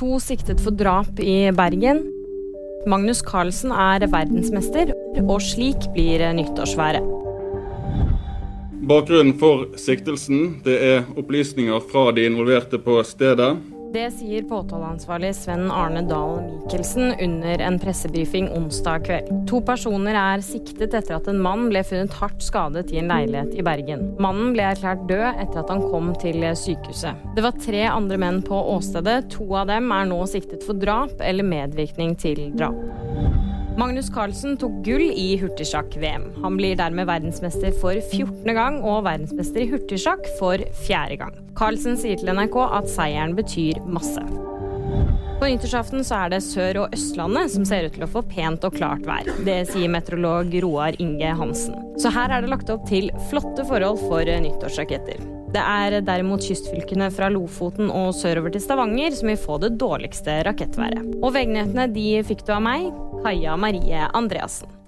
To siktet for drap i Bergen. Magnus Carlsen er verdensmester, og slik blir nyttårsværet. Bakgrunnen for siktelsen det er opplysninger fra de involverte på stedet. Det sier påtaleansvarlig Sven Arne Dahl Mikkelsen under en pressebrifing onsdag kveld. To personer er siktet etter at en mann ble funnet hardt skadet i en leilighet i Bergen. Mannen ble erklært død etter at han kom til sykehuset. Det var tre andre menn på åstedet. To av dem er nå siktet for drap eller medvirkning til drap. Magnus Carlsen tok gull i hurtigsjakk-VM. Han blir dermed verdensmester for 14. gang og verdensmester i hurtigsjakk for fjerde gang. Carlsen sier til NRK at seieren betyr masse. På nyttårsaften så er det Sør- og Østlandet som ser ut til å få pent og klart vær. Det sier meteorolog Roar Inge Hansen. Så her er det lagt opp til flotte forhold for nyttårsraketter. Det er derimot kystfylkene fra Lofoten og sørover til Stavanger som vil få det dårligste rakettværet. Og VG-nyhetene de fikk du av meg, Kaja Marie Andreassen.